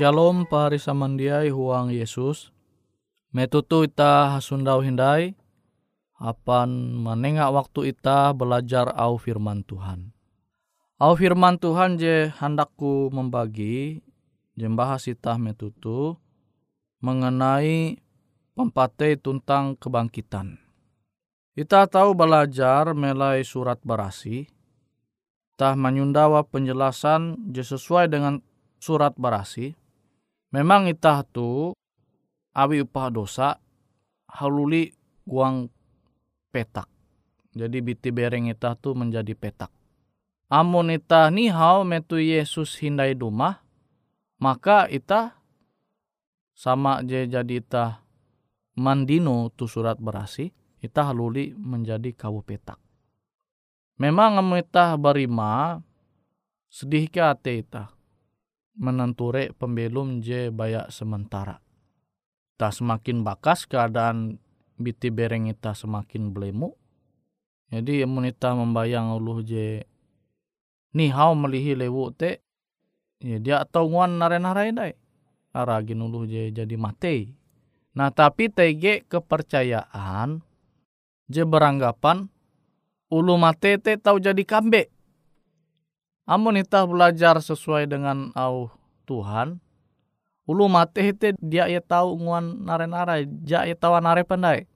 Shalom pari samandiai huang Yesus. Metutu ita hasundau hindai. Apan menengak waktu ita belajar au firman Tuhan. Au firman Tuhan je handakku membagi jembahas ita metutu mengenai pempate tentang kebangkitan. Kita tahu belajar melai surat berasi tah menyundawa penjelasan je sesuai dengan surat barasi. Memang itah tu awi upah dosa haluli guang petak. Jadi biti bereng itah tu menjadi petak. Amun itah nihau metu Yesus hindai dumah, maka itah sama je jadi itah mandino tu surat berasi, itah haluli menjadi kawu petak. Memang amun itah barima sedih ke ate itah menenture pembelum je bayak sementara. Ta semakin bakas keadaan biti bereng ita semakin belemu. Jadi amun ita membayang uluh je ni hau melihi lewu te ya dia atau nguan nare-nare dai. Aragin uluh je jadi mate. Nah tapi tege kepercayaan je beranggapan ulu mate te tau jadi kambe. Amun ita belajar sesuai dengan au Tuhan, ulu mate te dia ia tahu nguan nare nare, ja ia tahu nare pandai.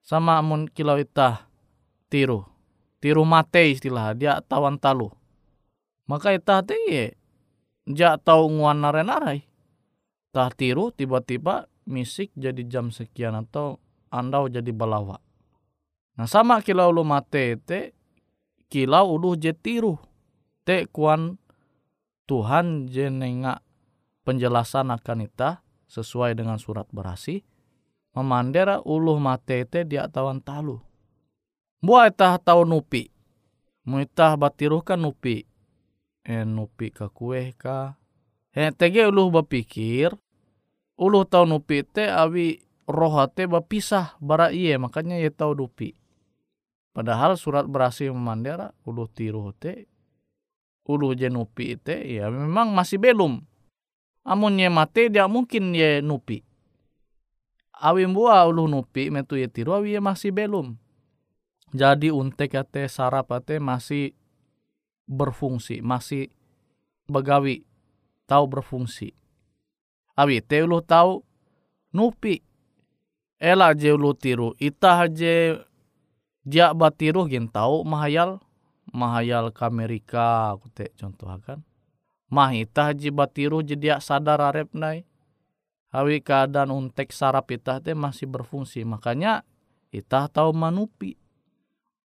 Sama amun kilau ita tiru, tiru mate istilah dia tawan talu. Maka ita te ye, ja tahu nguan nare nare. Tah tiru tiba-tiba misik jadi jam sekian atau andau jadi balawa. Nah sama kilau lu mate te kilau ulu je tiru. Te kuan Tuhan je nenga penjelasan akan ita sesuai dengan surat berasi. Memandera ulu mate te dia tawan talu. Buat ita tahu nupi. Mu ita batiruh kan nupi. Eh nupi ke kue ka. Eh tege ulu berpikir. Ulu tahu nupi te awi roh te berpisah bara iye makanya ia tahu nupi Padahal surat berhasil memandera ulu tiru te ulu jenupi te ya memang masih belum. Amun ye mate dia mungkin ye nupi. Awi mbua ulu nupi metu ye tiru awi ye masih belum. Jadi untek ate sarap ate masih berfungsi, masih begawi tahu berfungsi. Awi te ulu tahu nupi. Ela je ulu tiru, itah je dia batiru gin tahu mahayal mahayal ke Amerika aku te contoh kan mah itah batiru jadi sadar arep nai. Hawi keadaan untek sarap itah te masih berfungsi makanya itah tahu manupi.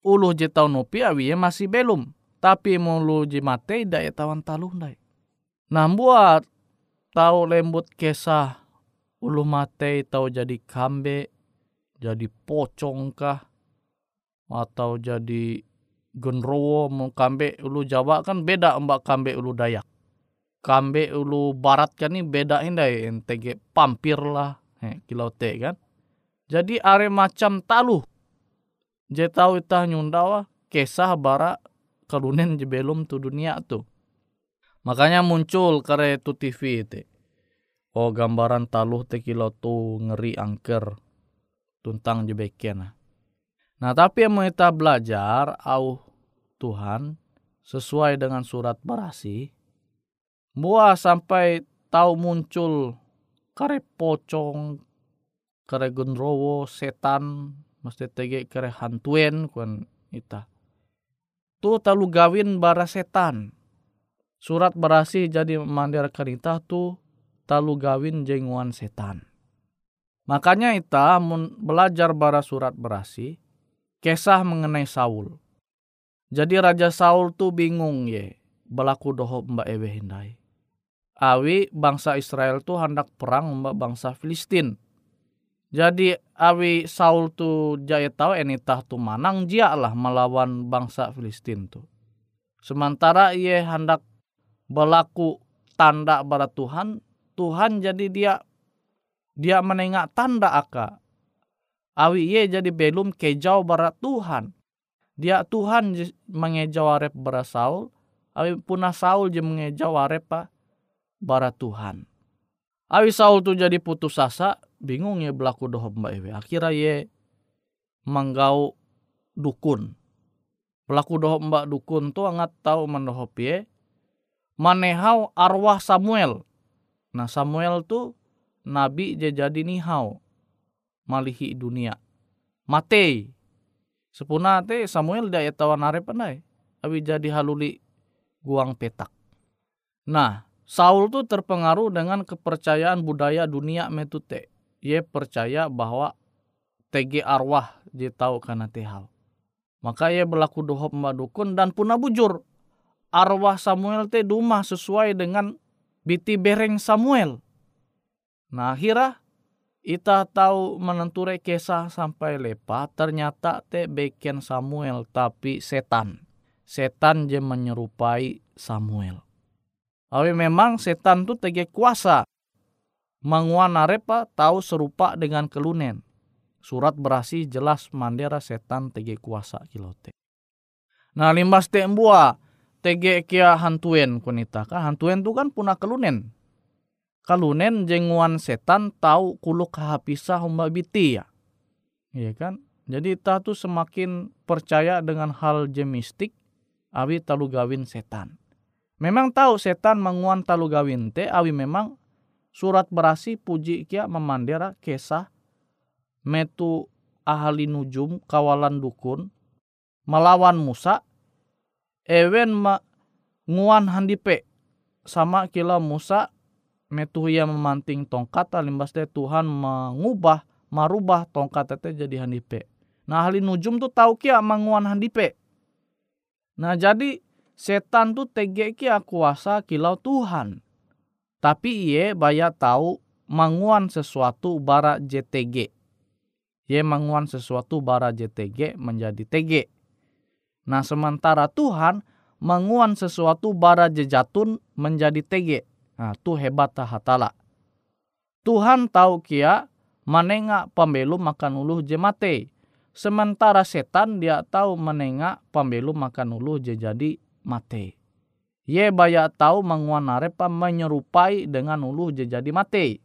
Ulu je tahu nupi awi masih belum. Tapi mulu ji mate ida ya tawan taluh nai. Nah buat tahu lembut kesah ulu mate tahu jadi kambe jadi pocong kah atau jadi genrowo mau kambe ulu Jawa kan beda mbak kambe ulu Dayak. Kambe ulu Barat kan ini beda indai NTG pampir lah he, kilau te kan. Jadi are macam talu. Je tahu itah nyundawa kesah bara kalunen je belum tu dunia tu. Makanya muncul kare tu TV itu. Oh gambaran taluh te kilau tu ngeri angker tuntang je bekian Nah tapi yang kita belajar au Tuhan sesuai dengan surat barasi. Buah sampai tahu muncul kare pocong, kare gendrowo, setan, mesti tege kare hantuen kuan ita. Tu talu gawin bara setan. Surat barasi jadi mandir kanita tu talu gawin jenguan setan. Makanya ita mun belajar bara surat berasi, Kisah mengenai Saul. Jadi Raja Saul tuh bingung ye, belaku doho mbak ewe hindai. Awi bangsa Israel tuh hendak perang mbak bangsa Filistin. Jadi awi Saul tuh jaya tahu enitah tuh manang dia lah melawan bangsa Filistin tuh. Sementara ia hendak berlaku tanda pada Tuhan, Tuhan jadi dia dia menengak tanda aka awi ye jadi belum kejau barat Tuhan. Dia Tuhan mengejau arep bara Saul, awi punah Saul je mengejau arep pa bara Tuhan. Awi Saul tu jadi putus asa, bingung ya berlaku doh mbak ewe. Akhirnya ye manggau dukun. Berlaku doh mbak dukun tu angat tahu mendohop ye. Manehau arwah Samuel. Nah Samuel tu nabi je jadi nihau malihi dunia. Mate. Sepuna te Samuel dia tawan are pandai. Abi jadi haluli guang petak. Nah, Saul tuh terpengaruh dengan kepercayaan budaya dunia metute. Ia percaya bahwa TG arwah dia tahu karena tehal. Maka ia berlaku dohop madukun dan punah bujur. Arwah Samuel te dumah sesuai dengan biti bereng Samuel. Nah akhirnya Ita tahu menenture kisah sampai lepa ternyata te beken Samuel tapi setan. Setan je menyerupai Samuel. Awi memang setan tu tege kuasa. Manguana repa tahu serupa dengan kelunen. Surat berasi jelas mandera setan tege kuasa kilote. Nah limbas te mbua tege kia hantuen kunita. Kan hantuen tu kan punah kelunen kalunen jenguan setan tahu kuluk hapisah humba biti ya. Iya kan? Jadi kita tuh semakin percaya dengan hal jemistik awi talu gawin setan. Memang tahu setan menguan talu gawin te awi memang surat berasi puji kia memandera kesah metu ahli nujum kawalan dukun melawan Musa ewen ma nguan handipe sama kila Musa metu ia memanting tongkat limbas teh Tuhan mengubah marubah tongkat teh jadi handipe. Nah ahli nujum tuh tahu kia manguan handipe. Nah jadi setan tuh tege kia kuasa kilau Tuhan. Tapi ia baya tahu manguan sesuatu bara JTG. Ia manguan sesuatu bara JTG menjadi TG. Nah sementara Tuhan manguan sesuatu bara jejatun menjadi TG Nah, tu hebat hatala. Tuhan tahu kia menengak pembelu makan uluh jemate. Sementara setan dia tahu menengak pembelu makan uluh je jadi mate. Ye baya tahu menguan arepa menyerupai dengan uluh je jadi mate.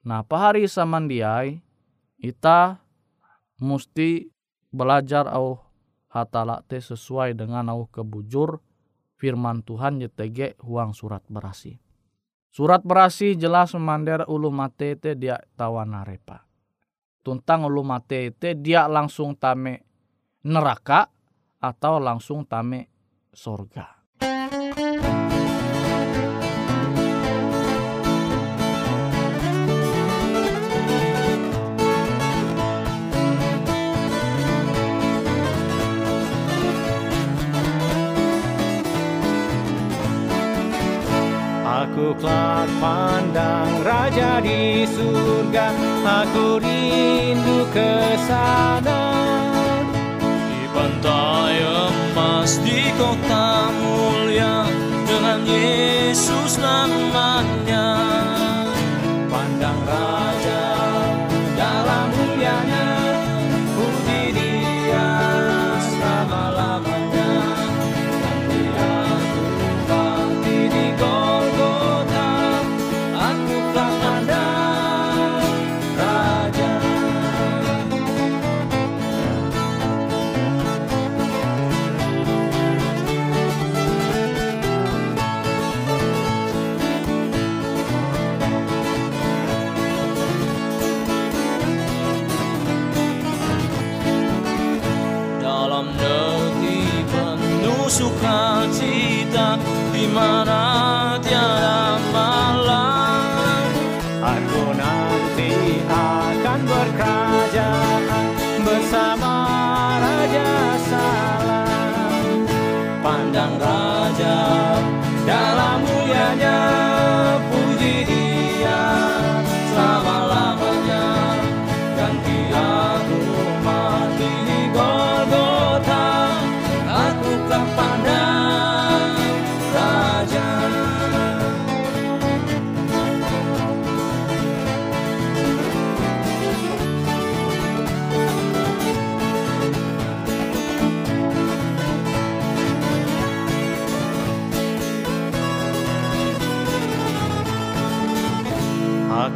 Nah, pahari samandiai, ita mesti belajar au hatala te sesuai dengan au kebujur firman Tuhan jetege huang surat berasi. Surat berasi jelas memander ulu mate te dia tawana-repa. Tuntang ulu mate te dia langsung tame neraka atau langsung tame sorga. Aku kelak pandang Raja di surga Aku rindu ke sana. Di pantai emas di kota mulia Dengan Yesus namanya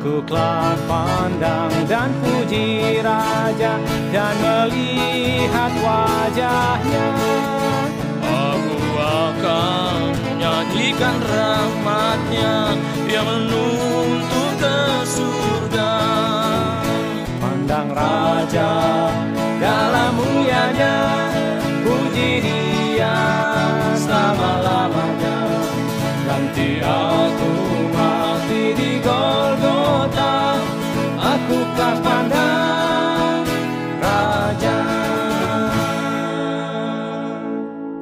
Aku kelak pandang dan puji Raja dan melihat wajahnya. Aku akan menyanyikan rahmatnya Yang menuntun ke surga Pandang Raja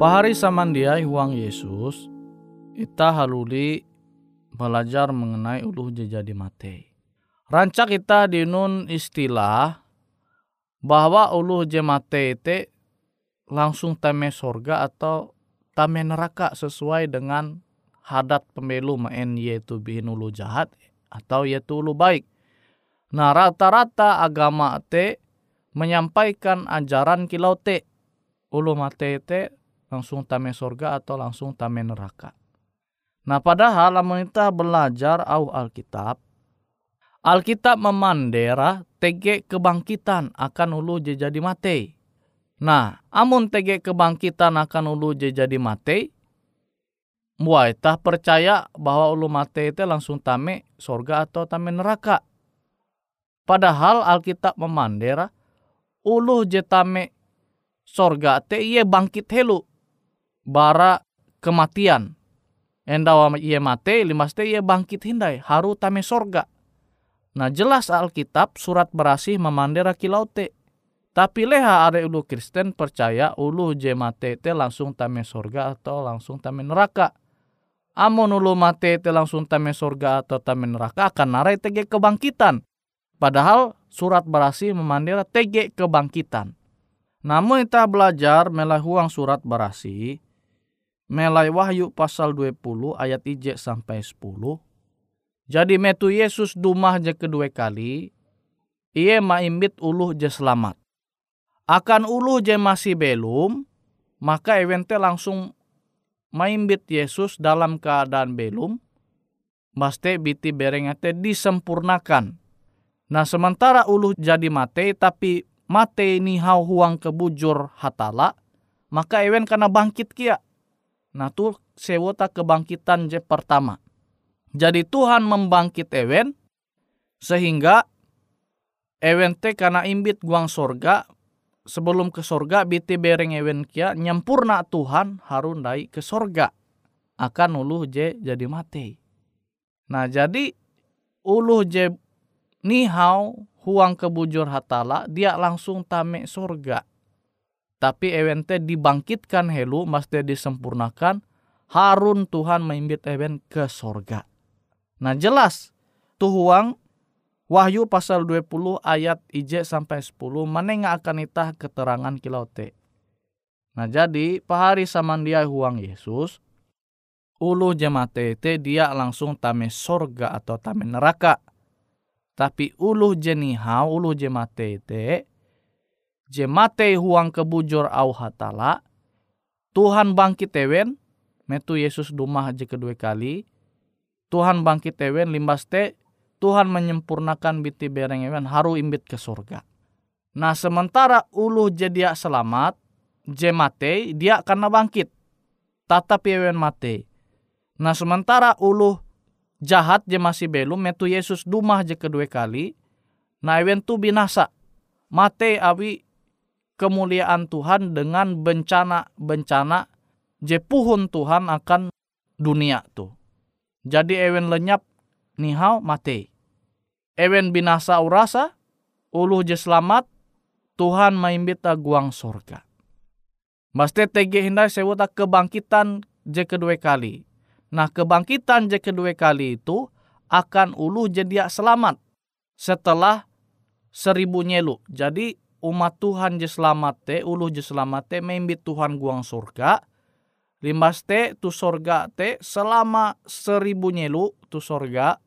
Pahari samandiai huang Yesus, kita haluli belajar mengenai uluh jadi mate. Rancak kita di nun istilah bahwa uluh jemate itu langsung tame sorga atau tame neraka sesuai dengan hadat pemilu main yaitu bihin ulu jahat atau yaitu ulu baik. Nah rata-rata agama te menyampaikan ajaran kilau te ulu mate te langsung tame sorga atau langsung tame neraka. Nah padahal lamun kita belajar au Alkitab, Alkitab memandera tege kebangkitan akan ulu jadi mate. Nah, amun tege kebangkitan akan ulu jadi mate, muaitah percaya bahwa ulu mate itu langsung tame sorga atau tame neraka. Padahal Alkitab memandera ulu jetame sorga te iye bangkit helu bara kematian. Endawa iye mate limas te iye bangkit hindai haru tame sorga. Nah jelas Alkitab surat berasih memandera kilau te. Tapi leha ada ulu Kristen percaya ulu je mate te langsung tame sorga atau langsung tame neraka. Amun ulu mate te langsung tame sorga atau tame neraka akan narai tege kebangkitan. Padahal surat berasih memandera tege kebangkitan. Namun kita belajar melahuang surat berasih Melai Wahyu pasal 20 ayat IJ sampai 10. Jadi metu Yesus dumah je kedua kali, ia maimbit uluh je selamat. Akan uluh je masih belum, maka evente langsung maimbit Yesus dalam keadaan belum, Baste biti berengate disempurnakan. Nah sementara uluh jadi mate tapi mate ini hau huang kebujur hatala, maka ewen karena bangkit kia Nah tuh sewota kebangkitan je pertama. Jadi Tuhan membangkit ewen sehingga ewen te karena imbit guang sorga sebelum ke sorga biti bereng ewen kia nyempurna Tuhan harun dai ke sorga akan uluh je jadi mati. Nah jadi uluh je nihau huang kebujur hatala dia langsung tame sorga tapi ewente dibangkitkan helu mesti disempurnakan harun Tuhan mengimbit ewen ke sorga. Nah jelas tuhuang Wahyu pasal 20 ayat IJ sampai 10 menengah akan itah keterangan kilaute. Nah jadi pahari samandia huang Yesus ulu jemate te dia langsung tame sorga atau tame neraka. Tapi ulu jenihau ulu jemate te jemate huang kebujur au hatala Tuhan bangkit ewen metu Yesus dumah aja kedua kali Tuhan bangkit ewen limbas te Tuhan menyempurnakan biti bereng ewen haru imbit ke surga. Nah sementara ulu jadi selamat jemate dia karena bangkit tatapi ewen mate. Nah sementara ulu jahat je masih belum metu Yesus dumah je kedua kali nah ewen tu binasa mate awi kemuliaan Tuhan dengan bencana-bencana jepuhun Tuhan akan dunia tuh. Jadi ewen lenyap nihau mati. Ewen binasa urasa, uluh je selamat, Tuhan maimbita guang sorga. Maste tege hindai sewota kebangkitan je kedua kali. Nah kebangkitan je kedua kali itu akan uluh jadi selamat setelah seribu nyelu. Jadi umat Tuhan je selamat te, uluh je selamat te, membit Tuhan guang surga. Limbas te tu surga te selama seribu nyelu tu surga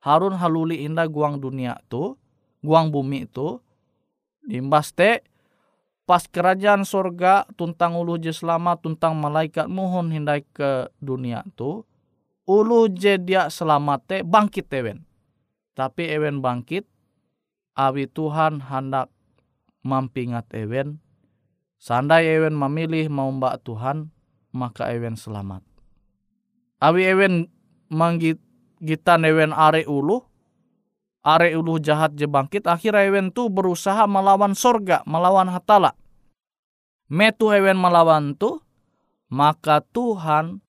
harun haluli indah guang dunia tu, guang bumi tu. Limbas te pas kerajaan surga tuntang ulu je selamat tuntang malaikat mohon hindai ke dunia tu. Ulu je dia selamat te bangkit ewen. Tapi ewen bangkit awi Tuhan hendak mampingat ewen. Sandai ewen memilih mau mbak Tuhan, maka ewen selamat. Awi ewen manggitan ewen are ulu, are ulu jahat je bangkit, akhirnya ewen tu berusaha melawan sorga, melawan hatala. Metu ewen melawan tu, maka Tuhan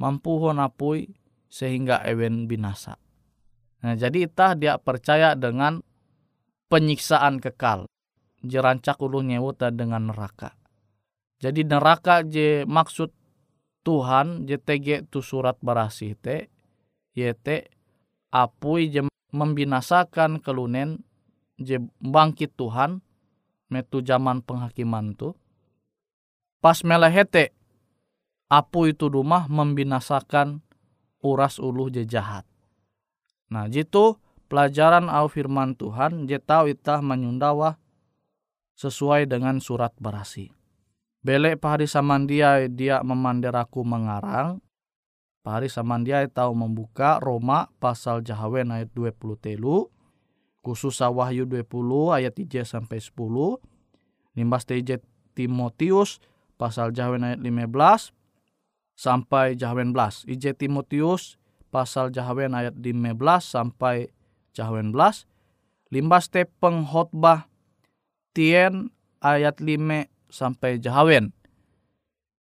mampu apui sehingga ewen binasa. Nah, jadi itah dia percaya dengan penyiksaan kekal. Jerancak ulu nyewuta dengan neraka. Jadi neraka je maksud Tuhan JTG tu surat barasi te yete apui je membinasakan kelunen je bangkit Tuhan metu zaman penghakiman tu pas melehete apu itu rumah membinasakan uras uluh je jahat. Nah jitu pelajaran au firman Tuhan je tahu itah menyundawa sesuai dengan surat barasi. Belek pahari samandia dia memanderaku mengarang. Pahari samandia tahu membuka Roma pasal Jahawen ayat 20 telu. Khusus Wahyu 20 ayat 3 sampai 10. Limbas TJ Timotius pasal Jahawen ayat 15 sampai Jahawen 11. IJ Timotius pasal Jahawen ayat 15 sampai Jahawen 11. Limbas te penghotbah tien ayat 5 sampai jahawen.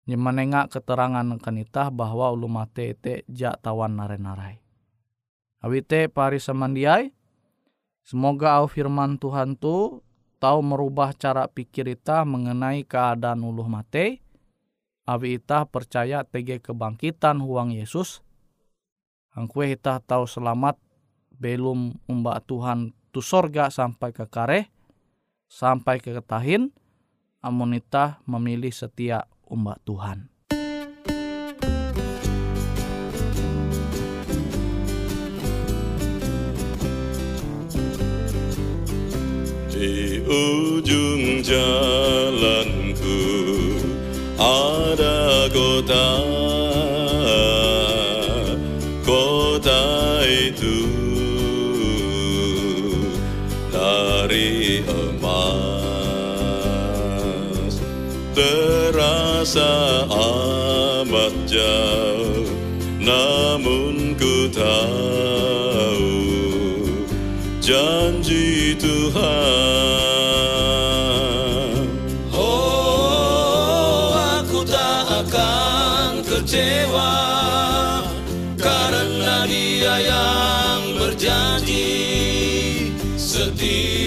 Nyemanenga keterangan kanitah bahwa ulu mate ite jak tawan nare-narai. Awite pari samandiai, semoga au firman Tuhan tu tahu merubah cara pikir ita mengenai keadaan ulu mate. Awi ita percaya tege kebangkitan huang Yesus. Angkue ita tahu selamat belum umbak Tuhan tu sorga sampai ke kare, sampai ke ketahin, Amonita memilih setia umat Tuhan. Di ujung jalanku ada Kota Terasa amat jauh Namun ku tahu Janji Tuhan Oh, aku tak akan kecewa karena Dia yang berjanji setia.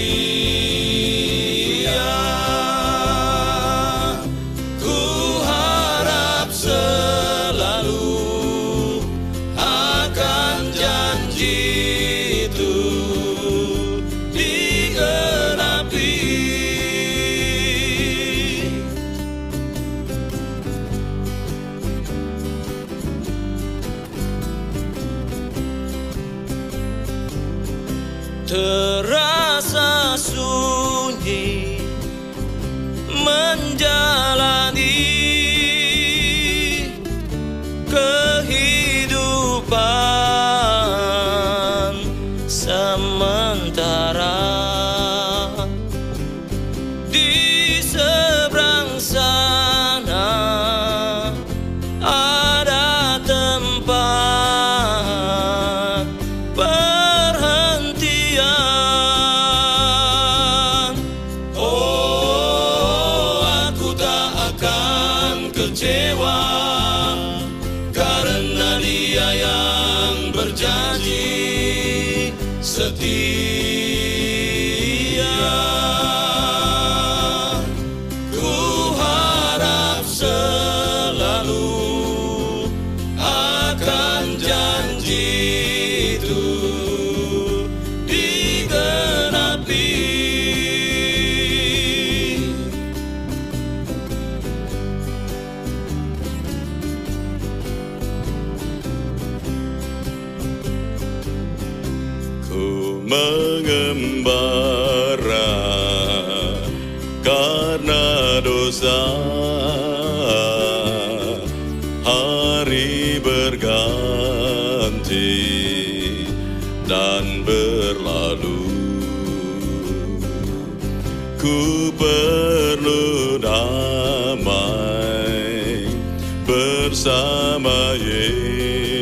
Mengembara karena dosa. Hari berganti dan berlalu. Ku perlu damai bersama Yesus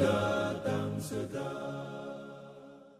datang sedang